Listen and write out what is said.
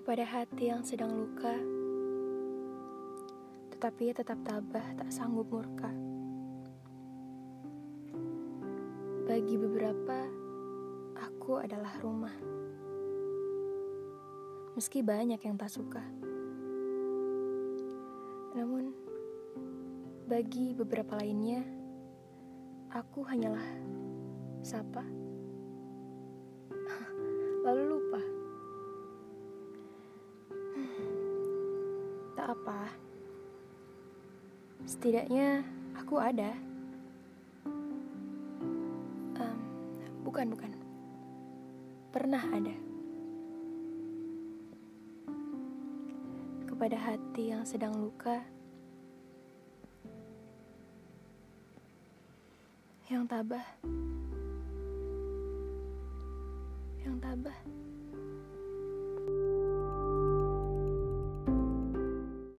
Kepada hati yang sedang luka, tetapi ia tetap tabah, tak sanggup murka. Bagi beberapa, aku adalah rumah. Meski banyak yang tak suka. Namun, bagi beberapa lainnya, aku hanyalah sapa, Tak apa, setidaknya aku ada. Em, bukan, bukan, pernah ada. Kepada hati yang sedang luka, yang tabah, yang tabah.